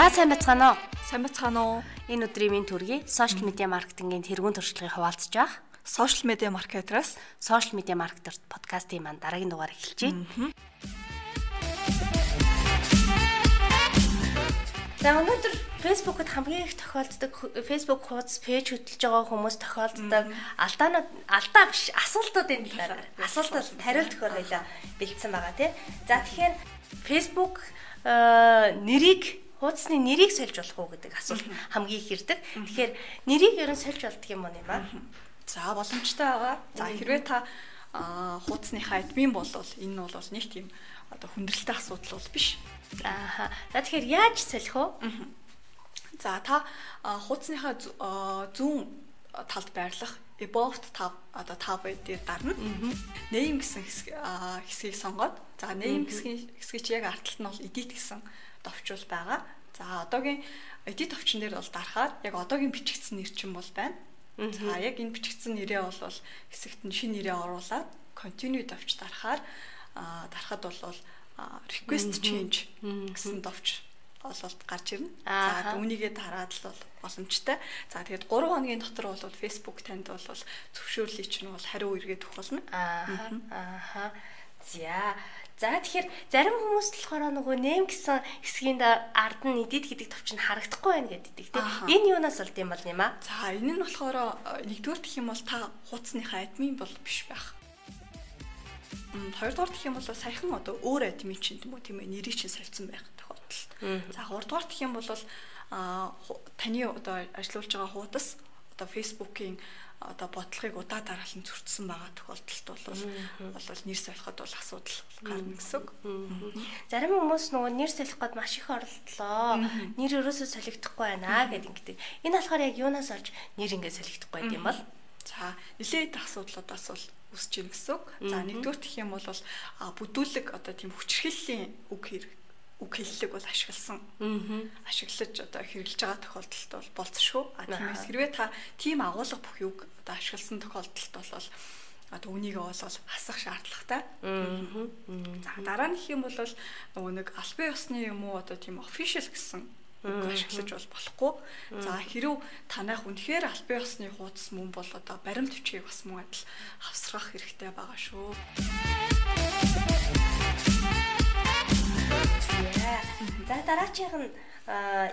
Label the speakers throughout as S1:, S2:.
S1: За сайн бацгаана уу?
S2: Сайн бацгаана уу?
S1: Энэ өдрийн минь төргий сошиал медиа маркетингийн тэргуун туршлагыг хуваалцаж байгаа.
S2: Сошиал медиа маркетераас
S1: сошиал медиа маркетер подкастын маань дараагийн дугаар эхэлж байна. За өнөөдөр Facebook-д хамгийн их тохиолддог Facebook хуудас пэйж хөтлөж байгаа хүмүүс тохиолддог алдаанууд алдаа биш асуултуудын талаар асуултууд хариулт өгөхөр байлаа бэлдсэн байгаа тий. За тэгэхээр Facebook нэрийг хуудасны нэрийг сольж болох уу гэдэг асуулт хамгийн их ирдэг. Тэгэхээр нэрийг ерөн сольж болдго юм уу юм аа?
S2: За боломжтой байгаа. За хэрвээ та хуудасныхаа админ бол энэ бол нэг тийм одоо хүндрэлтэй асуудал бол биш.
S1: Ааха. За тэгэхээр яаж солих вэ?
S2: За та хуудасныхаа зүүн талд байрлах about tab одоо tab дээр дарна. Name гэсэн хэсгийг сонгоод за name хэсгийн хэсгийг чи яг артталт нь бол edit гэсэн товчул байгаа. За одоогийн edit товчон дээр бол дарахаар яг одоогийн бичигдсэн нэр чинь бол байна. За яг энэ бичигдсэн нэрээ бол хэсэгт нь шинэ нэрээ оруулаад continue товч дарахаар дарахад бол request change гэсэн товч ололт гарч ирнэ. За үүнийгээ дараад л бол боломжтой. За тэгээд 3 хоногийн дотор бол Facebook танд бол зөвшөөрлийг чинь бол хариу эргээд өгөх болно.
S1: Аа. Аа. За За тэгэхээр зарим хүмүүс болохоор нөгөө нэм гэсэн хэсгийн ард нь эдит гэдэг товч нь харагдахгүй байна гэдэг тийм. Энэ юунаас болд юм бол юм аа?
S2: За энэ нь болохоор э, нэгдүгээр гэх юм бол та хуудасныхаа админ бол биш байх. Хоёрдугаар гэх юм бол саяхан одоо өөр админ чинь тийм үү тийм ээ нэрийг чинь солилцсон байх тохиолдолд. За гуравдугаар гэх юм бол таны одоо ажиллаулж байгаа хуудас одоо Facebook-ийн одоо бодлогыг удаа дараалан зөрчсөн байгаа тохиолдолд бол бол нэр солиход бол асуудал гарна гэсэн үг.
S1: Зарим хүмүүс нөгөө нэр солих гээд маш их оролдлоо. Нэр өрөөсөө солигдохгүй байна гэдэг ингэдэг. Энэ болохоор яг юунаас олж нэр ингэ солигдохгүй юм бол?
S2: За нэлээд асуудлуудаас бол үсэж ийн гэсэн үг. За нэгдүгээр гэх юм бол бүдүүлэг одоо тийм хүчрхийллийн үг хэрэг үг хэллэг бол ашигласан. Ашиглаж одоо хэрэгжилж байгаа тохиолдолд бол болцсохгүй. А тиймээс хэрвээ та тийм агуулга бүх үг одоо ашигласан тохиолдолд бол одоо үнийгээ бол хасах шаардлагатай. За дараа нь юм бол нөгөө нэг албан ёсны юм уу одоо тийм official гэсэн ашиглаж бол болохгүй. За хэрв танайх үнэхээр албан ёсны хуудас мөн бол одоо баримт бичгийг бас мөн адил хавсрах хэрэгтэй байгаа шүү.
S1: За дараачийнх нь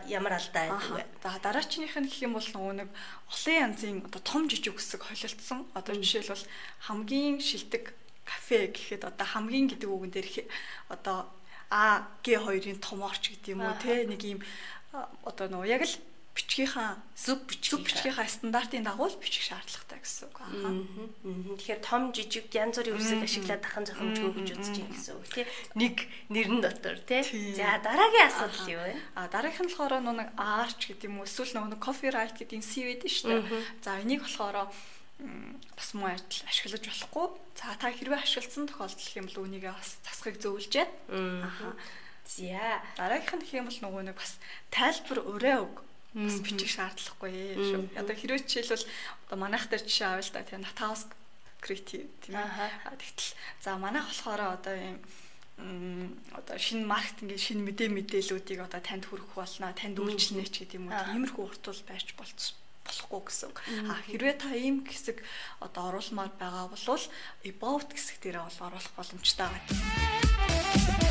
S1: ямар алдаа байдаг вэ?
S2: За дараачных нь гэх юм бол нөгөө нэг олон янзын одоо том жижиг үсэг холилдсон. Одоо жишээлбэл хамгийн шилдэг кафе гэхэд одоо хамгийн гэдэг үгэн дээр одоо А Г2-ын том орч гэдэг юм уу те нэг юм одоо нөгөө яг л бичгийнхаа
S1: зүг
S2: бичгийнхаа стандартын дагуу л бичих шаардлагатай гэсэн үг аа.
S1: Тэгэхээр том жижиг янз бүрийн үсэг ашиглаад ахын зохимжгүй гэж үзэж байна гэсэн үг тий. Нэг нэрэн дотор тий. За дараагийн асуудал юу вэ?
S2: А дараагийнх нь болохоор нэг arch гэдэг юм уу эсвэл нэг copyright гэдэг CV дээ шүү дээ. За энийг болохоор бас муу адил ашиглаж болохгүй. За та хэрвээ ашигласан тохиолдол юм бол үүнийгээ бас засахыг зөвлөж байна. Аа.
S1: За
S2: дараагийнх нь гэх юм бол нөгөө нэг бас тайлбар өрөө үг бас бичих шаардлагагүй шүү. Одоо хэрвээ жишээлбэл одоо манайх дээр жишээ авъя л да тийм Nathaus creative тийм ээ. Тэгтэл за манайх болохоор одоо юм одоо шинэ маркетингийн шинэ мэдээ мэдээллүүдийг одоо танд хүргэх болно, танд үйлчлэнэ ч гэдэг юм уу. Иймэрхүү уртуул байж болц болохгүй гэсэн. А хэрвээ та ийм хэсэг одоо оруулмаар байгаа бол about хэсэг дээр бол оруулах боломжтой байна.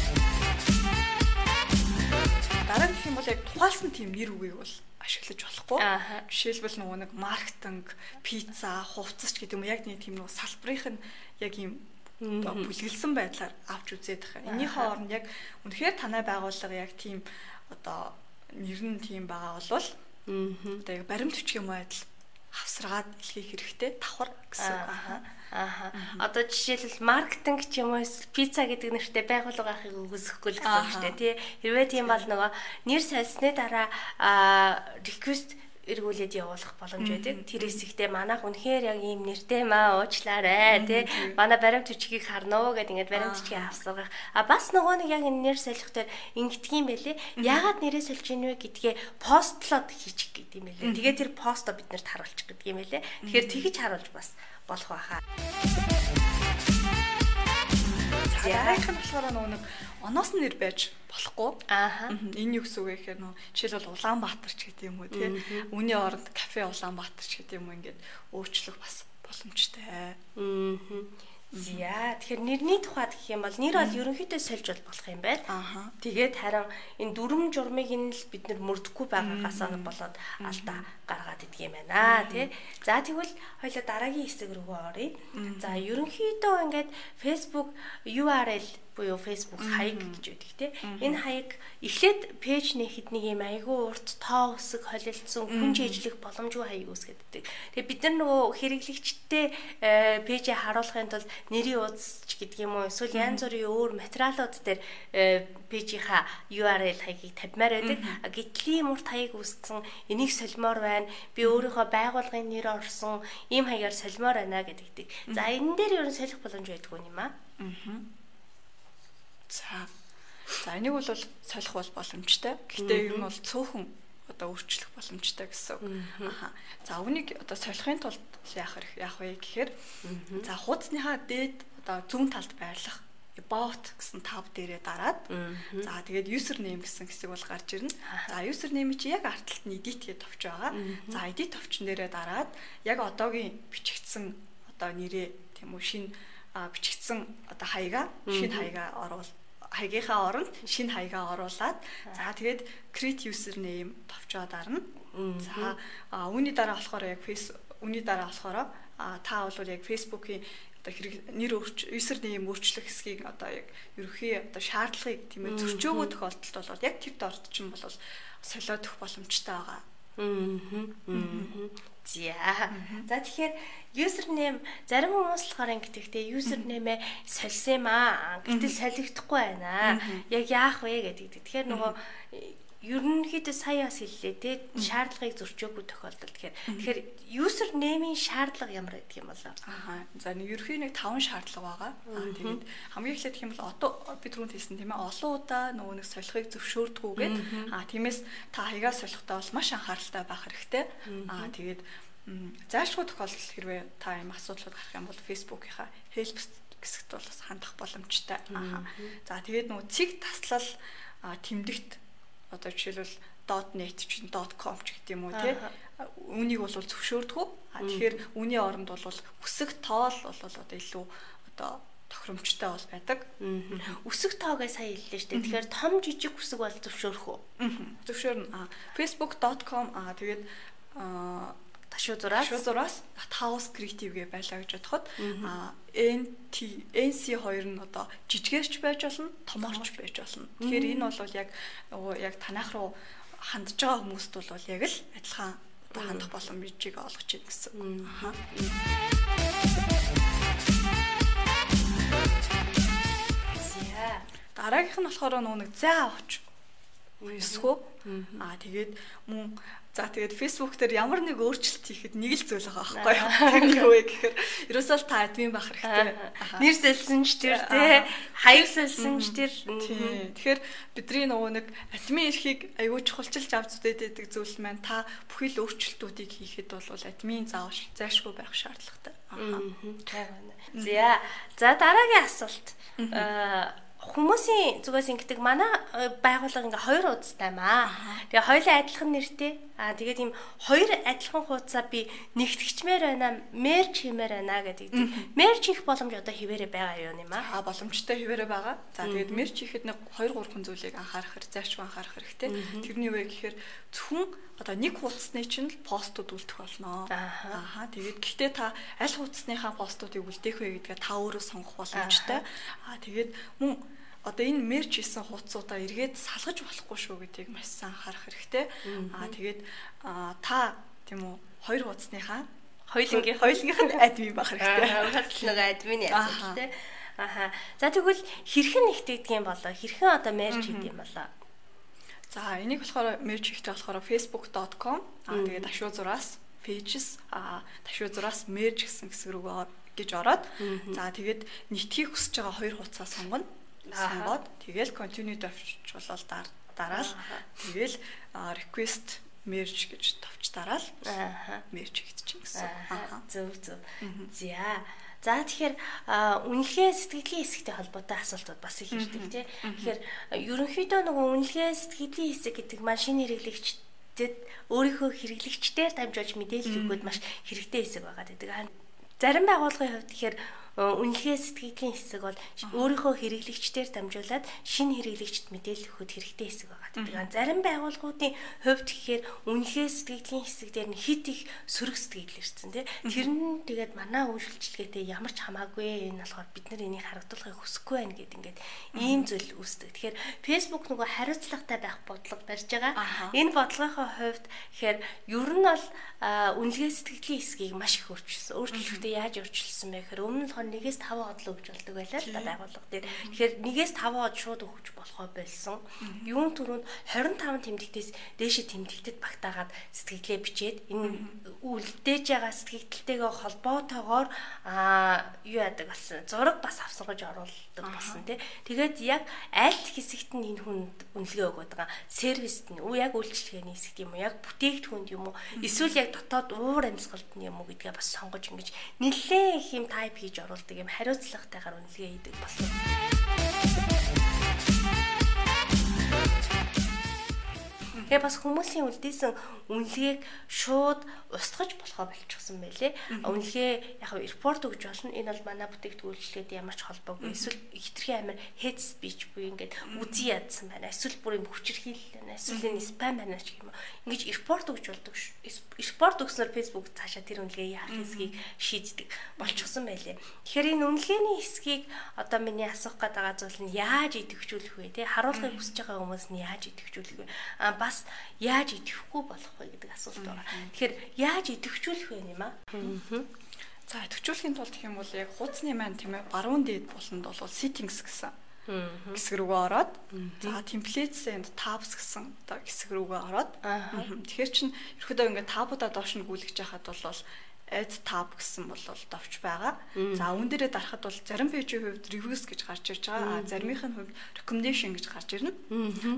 S2: Дараа гэх юм бол яг тухайлсан тийм нэр үгийг бол ашиглаж болохгүй. Жишээлбэл нөгөө нэг маркетинг, пицца, хувцас ч гэдэг юм яг нэг тийм нөгөө салбарын нь яг ийм бүлгэлсэн байдлаар авч үзээд байгаа. Энийхээ оронд яг үнэхээр танай байгууллага яг тийм одоо нэр нь тийм байгаа болвол одоо яг баримт хүч юм адил хавсраад илгээх хэрэгтэй давхар гэсэн.
S1: Аа. Одоо жишээлбэл маркетинг ч юм уу пицца гэдэг нэртэй байгууллага ахыг өгөөсөхгүй л гэсэн дээ тий. Хэрвээ тийм бол нөгөө нэр сольсны дараа аа request эргүүлээд явуулах боломж байдаг. Тэр хэсэгтээ манайх үнэхээр яг ийм нэртэй маа уучлаарай тий. Манай баримт хүчгийг харна уу гэдэг ингээд баримт хүчгийг авсгах. А бас нөгөө нэг яг энэ нэр солих дээр ингэдгийм байлээ. Яагаад нэрээ сольж ийн вэ гэдгээ постлоод хийчих гэдэг юм байлээ. Тэгээ тэр постоо бид нарт харуулчих гэдэг юм байлээ. Тэгэхээр тэгж харуулж бас болох байхаа.
S2: Дараагийнх нь болохоор нөгөө нэг оноос нэр байж болохгүй.
S1: Ааха.
S2: Энэ юу гэсэн үг гэхээр нөгөө жишээлбэл Улаанбаатар ч гэдэг юм уу тий. Үүний оронд кафе Улаанбаатар ч гэдэг юм уу ингээд өөрчлөх бас боломжтой.
S1: Аа. За тэгэхээр нэрний тухайд гэх юм бол нэр бол ерөнхийдөө сольж бол болох юм байна.
S2: Ааха.
S1: Тэгээд харин энэ дүрм журмыг нь л бид нар мөрдөхгүй байгаагаас болоод алдаа гаргаад идэх юм байна тий. За тэгвэл хоёлоо дараагийн хэсэг рүү оръё. За ерөнхийдөө ингээд Facebook URL буюу Facebook хаяг гэж үүдэг тий. Энэ хаяг эхлээд пэйж нэхэд нэг юм айгүй урт тоо үсэг холилдсон хүн жижиглэх боломжгүй хаяг үүсгэдэг. Тэгээ бид нар нөгөө хэрэглэгчтэй э, пэйжээ харуулахын тулд нэрийн уудс гэдэг юм уу эсвэл янз бүрийн өөр материалууд дээр э, пэйжийнхаа URL хаягийг тавьмаар байдаг. Гэтэл ийм урт хаяг үүссэн энийг солимоор байна. Би өөрийнхөө байгууллагын нэр орсон ийм хаягаар солимоор байна гэдэг. За энэ дээр ер нь солих боломж байдгүй юм аа.
S2: Аа. За. За энийг бол солих бол боломжтой. Гэхдээ нь бол цөөхөн одоо өөрчлөх боломжтой гэсэн. Аха. За үүнийг одоо солихын тулд яах яах вэ гэхээр за хуудасныхаа дээд одоо зүүн талд байрлах about гэсэн тав дээрээ дараад за тэгээд username гэсэн хэсэг бол гарч ирнэ. За username чи яг арт талд нь edit гэж товч байгаа. За edit товчон дээрээ дараад яг одоогийн бичигдсэн одоо нэрээ тийм үү шинэ бичигдсэн одоо хаягаа шинэ хаягаа оруул хаягийнхаа оронд шинэ хаягаа оруулаад за тэгээд create username товчоо дарна. За үүний дараа болохоор яг face үүний дараа болохоор та бол яг Facebook-ийн одоо хэрэг нэр username өөрчлөх хэсгийг одоо яг ерөхий одоо шаардлагыг тийм ээ зөрчөөгөө тохиолдолд бол яг тэр дорд чинь бол солиод өгөх боломжтой байгаа.
S1: За. За тэгэхээр username зарим хүмүүс болохоор ингэдэгтэй username-ээ сольсон юм аа. Гэтэл солигдохгүй байна. Яг яах вэ гэдэг. Тэгэхээр нөгөө ерөнхийдөө сая бас хэллээ те шаардлагыг зөрчөөгүй тохиолдолд тэгэхээр тэгэхээр user name-ийн шаардлага ямар байдаг юм бол
S2: аа за нэг ерөнхий нэг 5 шаардлага байгаа. Аа тэгээд хамгийн эхлээд юм бол одоо бид түрүүнд хэлсэн тийм ээ олон удаа нөгөө нэг солихыг зөвшөөрдгүүгээд аа тиймээс та хаягаа солихдоо бол маш анхааралтай байх хэрэгтэй. Аа тэгээд заашгүй тохиолдолд хэрвээ та юм асуудлууд гарах юм бол Facebook-ийнхаа help хэсэгт бол бас хандах боломжтой. Аа за тэгээд нөгөө цэг таслал тэмдэгт одоо жишээлбэл .net ч .com ч гэдэг юм уу тий үүнийг бол зөвшөөрдөг. А тэгэхээр үүний оронд бол үсэг тоол бол одоо илүү одоо тохиромжтой бол байдаг.
S1: Үсэг тоогоо сая хэллээ шүү дээ. Тэгэхээр том жижиг үсэг бол зөвшөөрөх үү?
S2: Зөвшөөрнө. facebook.com аа тэгээд
S1: ташуу зураас
S2: ташуу зураас Creative гэ байлаа гэж бодоход NT NC2 нь одоо жижигэрч байж болно, томоорч байж болно. Тэгэхээр энэ бол яг яг танах руу хандж байгаа хүмүүст бол яг л адилхан одоо хандах боломжийг олгож ийн гэсэн. Аха. Дараагийнх нь болохоор нэг заа авч. Эсвэл аа тэгээд мөн За тэгээд Facebook дээр ямар нэг өөрчлөлт хийхэд нэг л зүйл байгаа байхгүй юу? Тэр юу вэ гэхээр ерөөсөө та админ байх хэрэгтэй.
S1: Нэр сэлсэн ч тэр тий, хаяг сэлсэн ч тэр.
S2: Тэгэхээр бидний нөгөө нэг админ эрхийг аюул чухалчилж авч үзээд байдаг зүйл маань та бүхий л өөрчлөлтүүдийг хийхэд бол админ заавал зайшгүй байх шаардлагатай.
S1: Аа. За. За дараагийн асуулт. Аа хүмүүсийн зүгээс ингэдэг манай э, байгууллага ингээ хоёр удастай маа. Тэгээ хоёулаа адилхан нэртэй. Аа тэгээд ийм хоёр адилхан хуудасаа би нэгтгэжмээр байна, мерч хиймээр байна гэдэг. Мерч хийх боломж одоо хിവэрэ байгаа юу юм аа?
S2: Аа боломжтой хിവэрэ байгаа. За тэгээд мерч хийхэд нэг 2 3 зүйлийг анхаарах хэрэгтэй, заашгүй анхаарах хэрэгтэй. Тэрний үе гэхээр зөвхөн одоо нэг хуудасны чинь л постууд үлдэх болно. Аа тэгээд гэхдээ та аль хуудасныхаа постуудыг үлдээх вэ гэдгээ та өөрөө сонгох боломжтой. Аа тэгээд мөн одоо энэ мерч хийсэн хуудсуудаа эргээд салгаж болохгүй шүү гэдгийг маш сайн анхаарах хэрэгтэй. Аа тэгээд та тийм үү хоёр хуудасныхаа
S1: хоёулынгийн
S2: хоёулынх нь админ байх хэрэгтэй.
S1: Хатал нэг админ шүү дээ. Аха. За тэгвэл хэрхэн нэгтгэдэг юм болоо? Хэрхэн одоо мерч хийдэг юм болоо?
S2: За энийг болохоор мерч хийхдээ болохоор facebook.com аа тэгээд ашуу зураас pages аа ташуу зураас merge гэсэн хэсэг рүү гэж ороод за тэгээд нийтхийг хүсэж байгаа хоёр хуудасаа сонгоно. Сонгоод тэгэл continue товч болол дараал. Тэгэл request merge гэж товч дараал. Merge хийчих гэсэн.
S1: Зөв зөв. За. За тэгэхээр үнэлгээ сэтгэлийн хэсэгтэй холбоотой асуултууд бас их ирдэг тий. Тэгэхээр ерөнхийдөө нөгөө үнэлгээ сэтгэлийн хэсэг гэдэг маань шинэ хэрэглэгчдэд өөрийнхөө хэрэглэгчдээр дамжуулж мэдээлэл өгөхөд маш хэрэгтэй хэсэг байгаа гэдэг. Зарим байгууллагын хувьд тэгэхээр үнэлгээ сэтгэлийн хэсэг бол өөрийнхөө хэрэглэгчдээр дамжуулаад шинэ хэрэглэгчд мэдээлэл өгөхөд хэрэгтэй хэсэг байгаа. Тэгэхээр зарим байгууллагуудын хувьд гэхээр үнэлгээ сэтгэлийн хэсэг дээр нь хит их сөрөг сэтгэл ирсэн тий. Тэр нь тэгээд манай үйлчлэгээтэй ямар ч хамаагүй энэ болохоор бид нар энийг харагдуулахыг хүсэхгүй байна гэд ингээд ийм зүйл үүсдэг. Тэгэхээр Facebook нөгөө хариуцлагатай байх бодлого барьж байгаа. Энэ бодлогынхоо хувьд тэгэхээр ер нь бол үнэлгээ сэтгэлийн хэсгийг маш их өөрчилсөн. Өөрчлөлтөө яаж өөрчилсөн бэ гэхээр өмнө нь нэгээс 5 одлоо өгч болдог байлаа л да байгууллага дээр. Тэгэхээр нэгээс 5 од шууд өгч болохоо болсон. Юун түрүүнд 25 тэмдэгтээс дээшээ тэмдэгтэд багтаагаад сэтгэлээ бичээд энэ үлдээж байгаа сэтгэгдэлтэйгээ холбоотойгоор аа юу яадаг болсон. Зураг бас авсаргаж оруулдаг болсон тий. Тэгээд яг аль хэсэгт нь энэ хүнд үнэлгээ өгöd байгаа. Сервист нь уу яг үйлчлэгээний хэсэгт юм уу? Яг бүтээгдэхүүнд юм уу? Эсвэл яг дотоод уур амьсгалд нь юм уу гэдгээ бас сонгож ингэж нэлээд их юм тайп хийж оруулдаг оруулдаг юм хариуцлагатайгаар үнэлгээ хийдэг болсон. Тэгээ бас хүмүүсийн үлдээсэн үнэлгээг шууд устгаж болохоо болчихсон байлээ. Үнэлгээ яг репорт өгж болно. Энэ бол манай бүтээгдэхүүлчлээд ямар ч холбоогүй. Эсвэл хитрхи амир head speech буюу ингээд үзий ядсан байна. Эсвэл бүр юм хүчирхийлэл байна. Эсвэл энэ спам байна ч юм уу. Ингээд репорт өгж болдог. Репорт өгснөөр Facebook цаашаа тэр үнэлгээ яах хэсгийг шийддэг болчихсон байлээ. Тэгэхээр энэ үнэлгээний хэсгийг одоо миний асуух гээд байгаа зүйл нь яаж идэвхжүүлэх вэ? Тэ харуулгыг хүсэж байгаа хүмүүс нь яаж идэвхжүүлэх вэ? А бас бас яаж идэвхгүй болох вэ гэдэг асуулт байгаа. Тэгэхээр яаж идэвхжүүлэх вэ юм аа?
S2: За идэвхжүүлэхийн тулд гэх юм бол яг хуудасны маань тийм ээ баруун дээд буланд бол settings гэсэн хэсэг рүүгээ ороод за templates and tabs гэсэн одоо хэсэг рүүгээ ороод тэгэхээр чин ерөөдөө ингээд табуудаа доош нь гүйлгэж яхад бол add tab гэсэн бол довч байгаа. За үүн дээрээ дарахад бол зарим пэйжийн хувьд reviews гэж гарч ирж байгаа. А заримын хувьд recommendation гэж гарч ирнэ.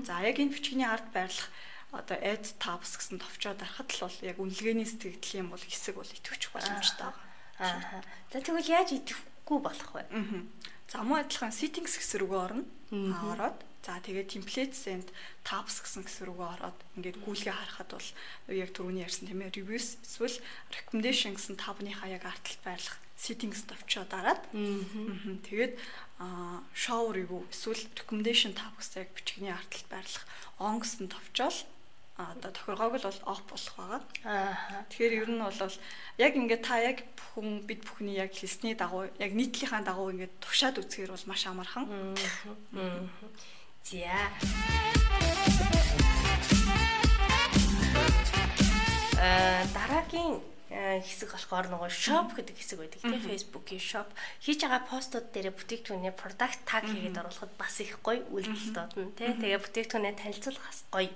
S2: За яг энэ бичгийн ард байрлах одоо add tabs гэсэн товчоо дарахад л бол яг үнэлгээний сэтгэл юм бол хэсэг бол идэвхжих боломжтой байгаа.
S1: Аа. За тэгвэл яаж идэвхгүй болох вэ?
S2: Аа. За муу адилхан settings хэсэг рүүгээ орно. Ороод за тэгээд templates and tabs гэсэн хэсэг рүүгээ ороод ингээд гүйлгээ харахад бол яг түрүүний ярьсан тийм ээ reviews эсвэл recommendation гэсэн табныхаа яг арталт байрлах settings товчоо дараад тэгээд show review эсвэл recommendation tab гэсэн яг бичгийн арталт байрлах on гэсэн товчоол одоо тохиргоог л бол оф болох байгаа. Аа. Тэгэхээр ер нь бол яг ингээд та яг бүхэн бид бүхний яг хэлсний дагуу яг нийтлийнхаа дагуу ингээд тушаад үзэхээр бол маш амархан. Аа.
S1: За. Э дараагийн хэсэг болохоор нөгөө shop гэдэг хэсэг байдаг тийм Facebook-ийн shop хийж байгаа постууд дээр бүтээгдэхүүний product tag хийгээд оруулахад бас их гоё үйлдэл доодно тийм тэгээ бүтээгдэхүүнээ танилцуулах бас гоё.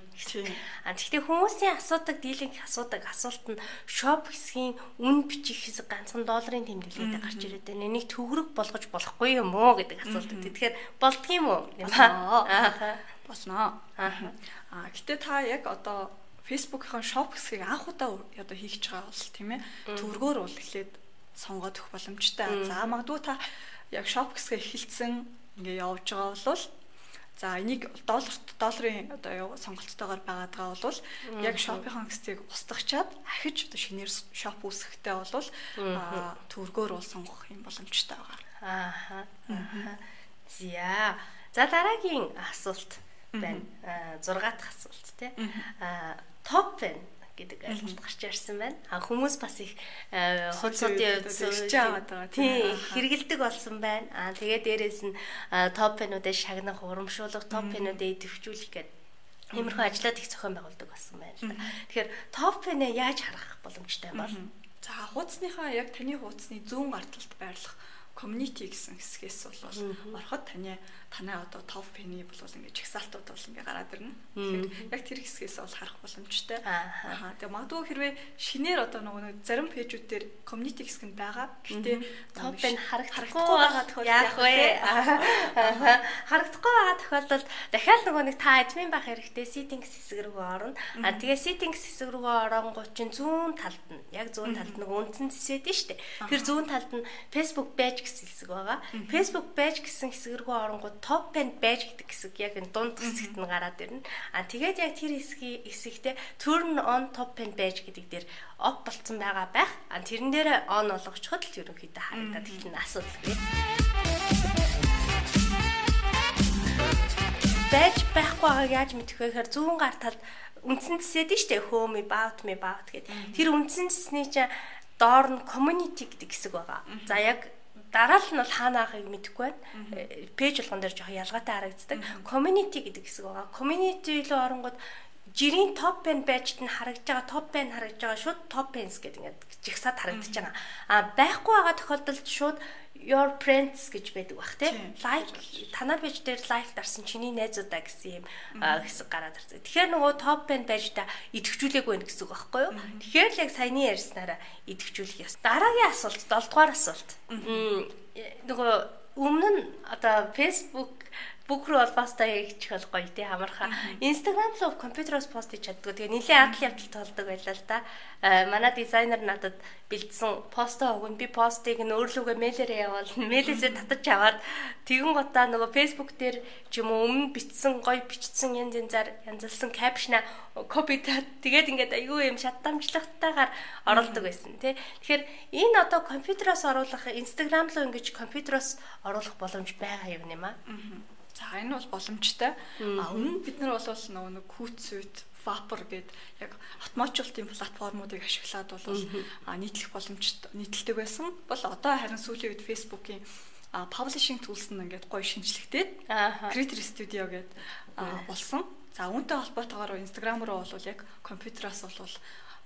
S1: А тэгвэл хүмүүсийн асуудаг дийлэнх асуудаг асуулт нь shop хэсгийн үн бичих хэсэг ганцхан долларын тэмдэглэлээр гарч ирээд байна. Энийг төгрөг болгож болохгүй юм уу гэдэг асуулт. Тэгэхээр болдгийм үү?
S2: Аа. Болно. Аа. А гэтээ та яг одоо Facebook-ийн shop хэсгийг анх удаа одоо хийгч байгаа бол тийм ээ төвргөөр бол эхлээд сонгоод өгөх боломжтой. За магадгүй та яг shop хэсгээ эхэлсэн ингээ явж байгаа бол за энийг долларт долларын одоо сонголттойгоор байгаадгаа бол яг shop-ийн хэсгийг устгачаад ахиж одоо шинээр shop үүсэхтэй бол төвргөөр бол сонгох юм боломжтой байгаа.
S1: Ааха. За. За дараагийн асуулт байна. 6 дахь асуулт тий. Аа топ байна гэдэг ойлголт гарч ирсэн байна. А хүмүүс бас их худсуудын
S2: үзэж аваад байгаа
S1: тийм хэрэгэлдэг болсон байна. А тэгээ дээрэс нь топ пенүүдээ шагнах, урамшуулах, топ пенүүдээ идэвхжүүлэх гэдэг иймэрхүү ажлаад их зохион байгуулдаг болсон байна л да. Тэгэхээр топ пенээ яаж харах боломжтой бол?
S2: За хуудасныхаа яг таны хуудасны зүүн гарталд байрлах community гэсэн хэсгээс бол ороход таны танай одоо топ фэний бол ингээд чагсаалтууд бол ингээд гараад ирнэ. Тэгэхээр яг тэр хэсгээс бол харах боломжтой. Аа. Тэгээ магадгүй хэрвээ шинээр одоо нөгөө зарим пэйжүүд дээр community хэсэг нь байгаа. Гэхдээ
S1: топ фэн харагдахгүй байгаа тохиолдол яах вэ? Харагдахгүй байгаа тохиолдолд дахиад нөгөө нэг та админ байх хэрэгтэй settings хэсэг рүү орно. Аа тэгээ settings хэсэг рүү оронгууд чинь зүүн талд нь яг зүүн талд нэг үндсэн зэсэд нь штэ. Тэр зүүн талд нь Facebook badge гэсэн хэсэг байгаа. Facebook badge гэсэн хэсэг рүү оронгууд top and badge гэдэг хэсэг яг энэ дунд хэсэгт нь гараад ирнэ. А тэгээд яг тэр хэсгийн хэсэгтээ turn on top and badge гэдэг дээр оп болцсон байгаа байх. А тэрэн дээр on болгочиход л ерөнхийдөө харагдаад эхэлнэ асуудал гээ. Badge байхгүй байгааг яаж мэдэх вэ гэхээр зүүн гар талд үндсэн зэсэд нь штэ home about me about гэдэг. Тэр үндсэн зэсний чинь доор нь community гэдэг хэсэг байгаа. За яг дараал нь бол хаана ахыг мэдэхгүй байна. Пэйж болгон дээр жоохон ялгаатай харагддаг. Community гэдэг хэсэг байгаа. Community руу оронгууд жирийн топ пен байжт нь харагдж байгаа топ пен харагдж байгаа шууд топ пенс гэдэг ингээд жигсаад харагдаж байгаа. А байхгүй байгаа тохиолдолд шууд your friends гэж байдаг бах тий. Like танаар пэйж дээр лайк дарсан чиний найзуудаа гэсэн юм хэсэг гараад ирсэн. Тэгэхээр нөгөө топ пен байж та идэвхжүүлээгүй байх гэсэн үг байхгүй юу? Тэгэхээр л яг саяны ярьснараа идэвхжүүлэх ёс. Дараагийн асуулт 7 дугаар асуулт. Нөгөө өмнө нь одоо Facebook бүх рүү бол поста хийчих бол гоё тий хамархаа. Instagram руу компьютероос пост хийж чаддгүй. Тэгээ нэлээд адал явдал толдог байлаа л да. Аа манай дизайнер надад бэлдсэн постоо өгөн би постыг нь өөрлөгөө мэйлээрээ явуул. Мэйлээсээ татаж аваад тэгэн гутаа нөгөө Facebook дээр ч юм уу өмнө бичсэн гоё бичсэн янз янзаар янзлсан капшна копи тэгээд ингээд айгүй юм шатамжлагтайгаар оруулдаг байсан тий. Тэгэхээр энэ одоо компьютероос оруулах Instagram руу ингэж компьютероос оруулах боломж байгаа юм юм аа.
S2: За энэ бол боломжтой. А өмнө бид нар бол нэг Hootsuite, Vapor гээд яг автоматжуулалтын платформуудыг ашиглаад бол нийтлэх боломжтой нийтлдэг байсан. Бол одоо харин сүүлийн үед Facebook-ийн publishing tools нь ингээд гоё шинжлэхтэй. Creator Studio гээд болсон. За үүнтэй холбоотойгоор Instagram руу бол яг компьютераас бол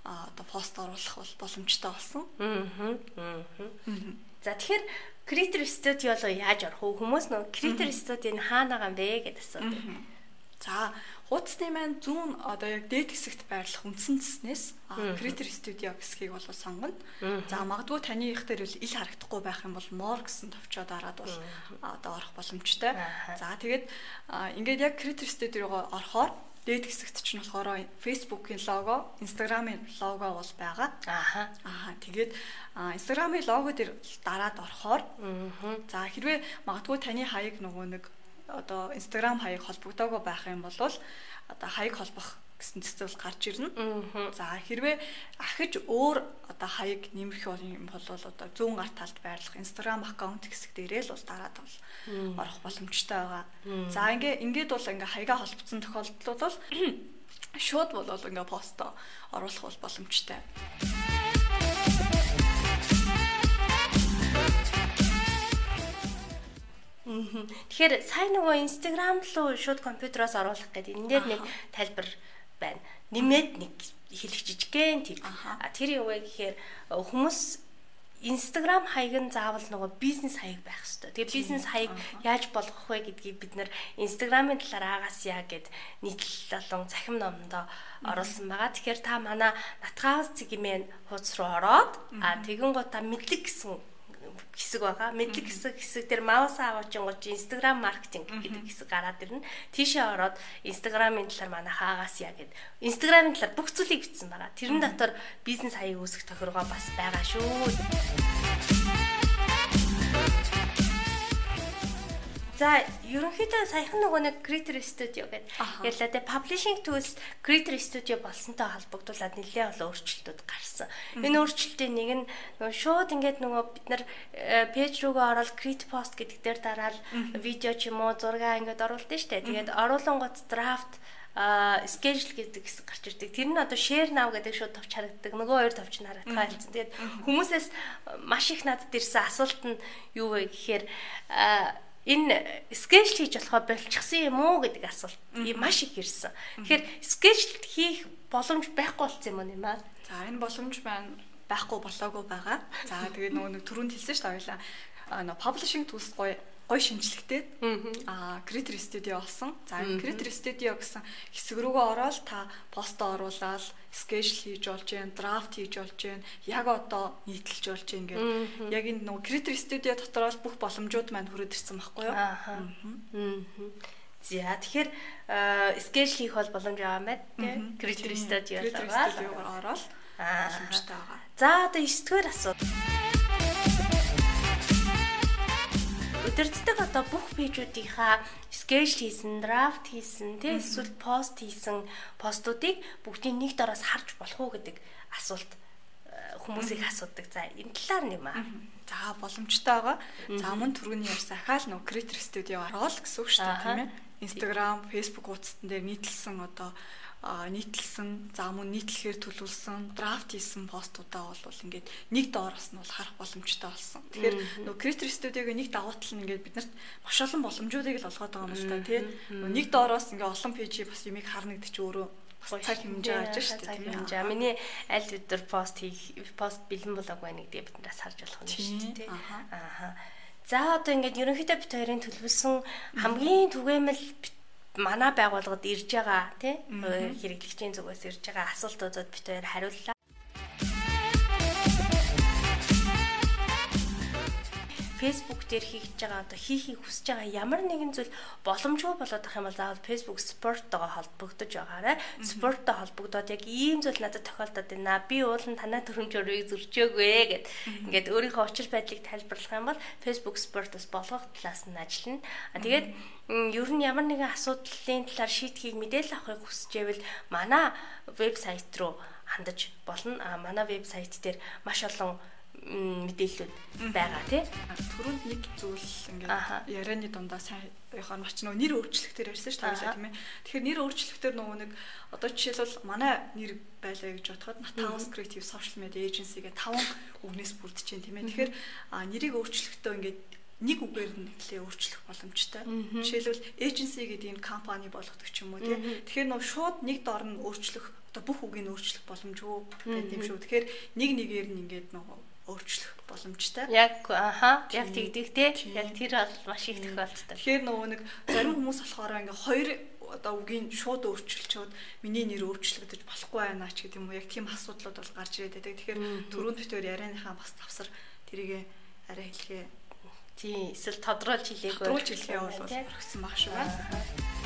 S2: одоо пост оруулах бол боломжтой болсон. Аа.
S1: За тэгэхээр Creator Studio руу яаж орох вэ? Хүмүүс нөө Creator Studio-ны хаана байгаа юм бэ гэдээ асуудаг.
S2: За, хуудасны маань зүүн одоо яг дээд хэсэгт байрлах үндсэн цэснээс Creator Studio гэсгийг бол сонгоно. За, магадгүй таны их дээр ил харагдахгүй байх юм бол More гэсэн товчоод араад бол одоо орох боломжтой. За, тэгээд ингээд яг Creator Studio-го орохоор дээд хэсэгт чинь болохоор Facebook-ийн лого, Instagram-ийн лого бол байгаа. Ааха. Ааха. Тэгээд Instagram-ийн лого дээр дараад орохоор за хэрвээ магадгүй таны хаяг нөгөө нэг одоо Instagram хаяг холбогдоогүй байх юм бол одоо хаяг холбох гэсэн төсөөл гарч ирнэ. За хэрвээ ахиж өөр одоо хаяг нэмэх юм бол одоо зүүн гар талд байрлах Instagram аккаунт хэсэг дээрээ л бас дараад бол орох боломжтой байгаа. За ингээ ингээд бол ингээ хаягаа холбогдсон тохиолдолд бол шууд бол ингээ посто оруулах бол боломжтой.
S1: Тэгэхээр сайн нөгөө Instagram руу шууд компьютероос оруулах гэдэг энэ дээр нэг тайлбар байна. Нэмээд нэг хэлэх жижигхэн. А тэр юу вэ гэхээр хүмүүс Instagram хаяг нь заавал нөгөө бизнес хаяг байх хэрэгтэй. Тэгээ бизнес хаяг яаж болгох вэ гэдгийг бид нэр Instagram-ын талаар агасяа гэд нийтлэл болон цахим номдоо оруулсан байгаа. Тэгэхээр та манай Натгаас цэгмэн хуудас руу ороод а тэгэн гоо та мэдлэг гэсэн хэсэг байгаа. Мэдлэг хэсэг хэсэг дээр маус аваачингууд Instagram маркетинг гэдэг хэсэг гараад ирнэ. Тийшээ ороод Instagram-ын талаар манай хаагаас яа гэд Instagram-ын талаар бүх зүйлийг бичсэн байгаа. Тэрэн дотор бизнес хаяг үүсгэх тохиргоо бас байгаа шүү. За ерөнхийдөө саяхан нөгөө нэг Creator Studio гэдэг ярьлаа те publishing tools Creator Studio болсонтой холбогдуулаад нэлээд олон өөрчлөлтүүд гарсан. Энэ өөрчлөлтийн нэг нь нөгөө шууд ингээд нөгөө бид нар пэйж рүүгээ ороод create post гэдэг дээр дараад видео ч юм уу зураг ингээд оруулдаг штэ. Тэгээд оруулангууд draft а schedule гэдэг хэсэг гарч ирдэг. Тэр нь одоо share now гэдэг шууд товч харагддаг. Нөгөө хоёр товч нь харагдах байлцсан. Тэгээд хүмүүсээс маш их надад ирсэн асуулт нь юу вэ гэхээр энэ скетч хийж болохоо болчихсон юм уу гэдэг асуулт маш их ирсэн. Тэгэхээр скетч хийх боломж байхгүй болсон юм уу нэмаа?
S2: За энэ боломж маань байхгүй болоогүй байгаа. За тэгээд нөгөө нэг түрүүнд хэлсэн шүү дээ хоёлаа нөө publishing tools гоё шинжилгээтэй. Аа Creator Studio болсон. За Creator Studio гэсэн хэсэг рүүгээ ороод та постоо оруулаад sketch хийж болж гэн, draft хийж болж гэн, яг одоо нийтэлж болж гэн гэдэг. Яг энэ нөгөө Creator Studio дотор бол бүх боломжууд маань хүрээд ирсэн байхгүй юу? Аа.
S1: За тэгэхээр sketch хийх бол боломж байгаа байна тийм Creator Studio-оор
S2: ороод боломжтой байгаа.
S1: За одоо 9 дугаар асуудал өдөртдөг одоо бүх пэйжүүдийнхаа скетч хийсэн, драфт хийсэн, тий эсвэл пост хийсэн постуудыг бүгдийг нэг дороос харж болох уу гэдэг асуулт э, хүмүүсийг асуудаг. За энэ талаар нэм аа.
S2: За боломжтой байгаа. За мөн түрүүний ярьсан ахаал нөө Creator Studio ороод гэсэн үг шүү дээ тийм ээ. Instagram, Facebook хуудсан дээр нийтлсэн одоо нийтлсэн за мөн нийтлэхээр төлөвлөсөн драфт хийсэн постуудаа бол ингээд нэг доороос нь бол харах боломжтой болсон. Тэгэхээр нөгөө Creator Studio-гийн нэг давуу тал нь ингээд биднэрт маш олон боломжуудыг л олгоод байгаа юм л та тий. Нэг доороос ингээд олон пэйжийг бас юмыг харна гэдэг чи өөрөө цаг хэмжээ ааж шүү дээ тийм
S1: ээ. Миний аль өдөр пост хийх пост бэлэн болоог байна гэдгийг биднээс харж болох нь шүү дээ. Ааха. За одоо ингээд ерөнхийдөө бит хоёрын төлөвлөсөн хамгийн түгээмэл манай байгууллагад ирж байгаа тий хэрэглэгчийн зүгээс ирж байгаа асуултуудад бид хоёр хариуллаа. Facebook дээр хийж байгаа одоо хийхийг хүсэж байгаа ямар нэгэн зүйл боломжгүй болоод ах юм бол заавал Facebook спорттойгоо холбогдож байгаарай. Спорттой холбогдоод яг ийм зүйл надад тохиолдоод байна. Би уулын танаа төрөмжөөрийг зөрчөөгүй гэд ингээд өөрийнхөө учир байдлыг тайлбарлах юм бол Facebook спортоос болгох талаас нь ажиллана. А тэгээд ер нь ямар нэгэн асуудлын талаар шийдхийг мэдээлэл авахыг хүсэж байвал манай вебсайт руу хандаж болно. А манай вебсайт дээр маш олон мэдээллүүд байгаа тий.
S2: Төрөнд нэг зүйл ингээд ярианы дундаа сайн яхаа мач нөгөө нэр өөрчлөлтөөр ярьсан шүү дээ тийм ээ. Тэгэхээр нэр өөрчлөлтөөр нөгөө нэг одоо жишээлбэл манай нэр байлаа гэж бодоход Nataos Creative Social Media Agency гэх таван үгнээс бүрдэж байна тийм ээ. Тэгэхээр нэрийг өөрчлөхдөө ингээд нэг үгээр нь нэлээ өөрчлөх боломжтой. Жишээлбэл agency гэдэг энэ компани болгодог ч юм уу тийм. Тэгэхээр нөгөө шууд нэг дор нь өөрчлөх одоо бүх үгийг өөрчлөх боломжгүй гэдэг юм шүү. Тэгэхээр нэг нэгээр нь ингээд нөгөө өөрчлөх боломжтой.
S1: Яг аха яг тэгдэг те. Яг тэр бол маш их тохиолддог.
S2: Тэгэхээр нөгөө нэг зарим хүмүүс болохоор ингээ хоёр одоо үгийн шууд өөрчилчөөд миний нэр өөрчлөгдөж болохгүй байна ч гэдэг юм уу. Яг тийм асуудлууд бол гарч ирээд байдаг. Тэгэхээр түрүүнд битээр ярианыхаа бас тавсар тэрийг арай хэлхээ.
S1: Тийм эсвэл тодруулж хэлээгүй.
S2: Тодруулж хэлхээ бол орхисон баг шүү.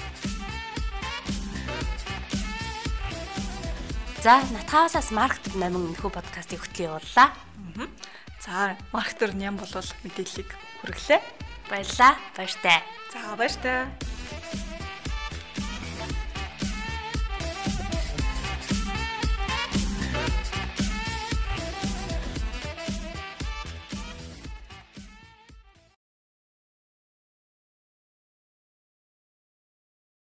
S1: За, Натаасаас маркет 8 энэхүү подкастыг хөтлөе явууллаа.
S2: За, маркетер ням болвол мэдээллийг хүргэлээ.
S1: Баярлаа. Баяртай.
S2: За, баяртай.